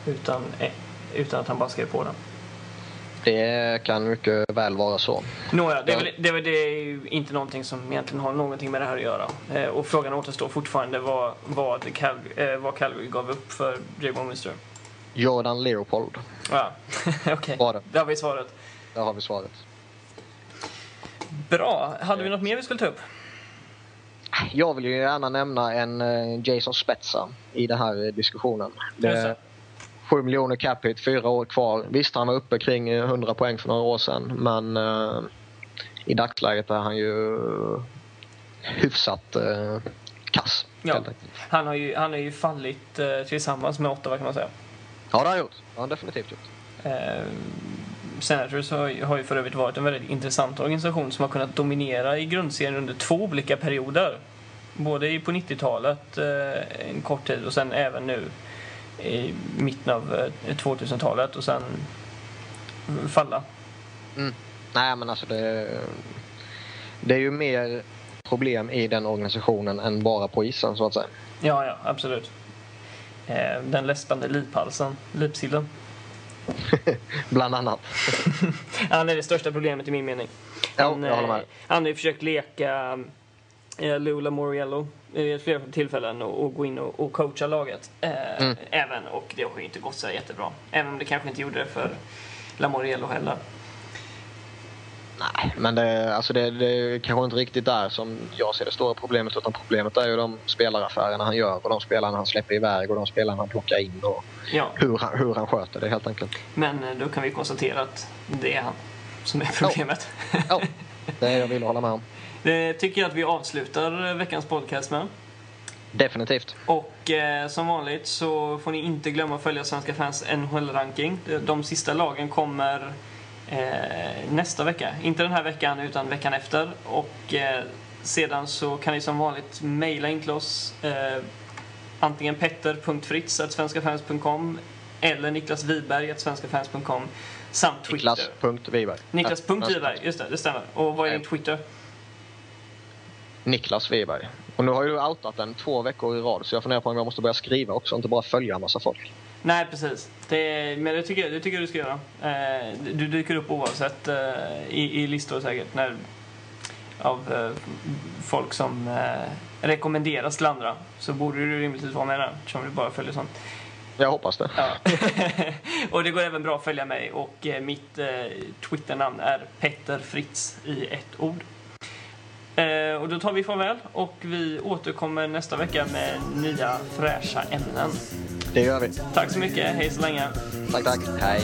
Utan, ett, utan att han bara skrev på den. Det kan mycket väl vara så. Nåja, det är, Ja. väl, det, är, väl- det är ju inte någonting som egentligen har någonting med det här att göra. Eh, och frågan återstår fortfarande vad, vad, Cal, eh, vad Calgary gav upp för Jay Bowmister. Jordan Leopold, Ja, okej. Det? Där har vi svaret. där har vi svaret. Bra. Hade vi något mer vi skulle ta upp? Jag vill ju gärna nämna en eh, Jason Spezza i den här eh, diskussionen. Det Just är det. 7 miljoner capita, fyra år kvar. Visst, han var uppe kring eh, 100 poäng för några år sedan, men eh, i dagsläget är han ju hyfsat eh, kass. Ja. Han har ju, han har ju fallit eh, tillsammans med Ottawa kan man säga. ja, det har han gjort. Det har han definitivt gjort. Eh, Senators har, har ju för övrigt varit en väldigt intressant organisation som har kunnat dominera i grundserien under två olika perioder. Både på 90-talet eh, en kort tid och sen även nu i mitten av eh, 2000-talet och sen falla. Nej, men alltså det, det är ju mer problem i den organisationen än bara på isen, så att säga. Ja, ja, absolut. Eh, den läspande liphalsen, lipsillen. Bland annat. Han är det största problemet i min mening. Ja, Han, jag håller med. eh, han har ju försökt leka eh, Lula Moriello vid ett flertal tillfällen och, och gå in och, och coacha laget. Eh, Mm. även, och det har ju inte gått så jättebra. Även om det kanske inte gjorde det för Lamoriello heller. Nej, men det, alltså det, det är kanske inte riktigt där som jag ser det stora problemet. Utan problemet är ju de spelaraffärerna han gör och de spelarna han släpper iväg och de spelarna han plockar in och Ja, hur han, hur han sköter det helt enkelt. men eh, då kan vi konstatera att det är han som är problemet. Ja, det är jag vill hålla med om. Det tycker jag att vi avslutar veckans podcast med. Definitivt. Och eh, som vanligt så får ni inte glömma att följa Svenska fans NHL-ranking. De sista lagen kommer eh, nästa vecka. Inte den här veckan, utan veckan efter. Och eh, sedan så kan ni som vanligt mejla in till oss. Eh, antingen petter.fritz.svenskafans.com eller Niklas Wiberg svenskafans.com samt Twitter. Niklas.Wiberg. Niklas.Wiberg, just det, det stämmer. Och vad är din Twitter? Niklas Wiberg. Och nu har ju du outat den två veckor i rad så jag funderar på om jag måste börja skriva också, inte bara följa en massa folk. Nej, precis. Det, men det tycker, jag, det tycker jag du ska göra. Eh, du dyker upp oavsett eh, i, i listor säkert. När, av eh, folk som eh, rekommenderas till andra. Så borde du rimligtvis vara med där, eftersom du bara följer sånt. Jag hoppas det. Ja. och det går även bra att följa mig och eh, mitt eh, Twitternamn är Petter Fritz i ett ord. Eh, och då tar vi farväl och vi återkommer nästa vecka med nya fräscha ämnen. Det gör vi. Tack så mycket, hej så länge. Tack, tack. Hej.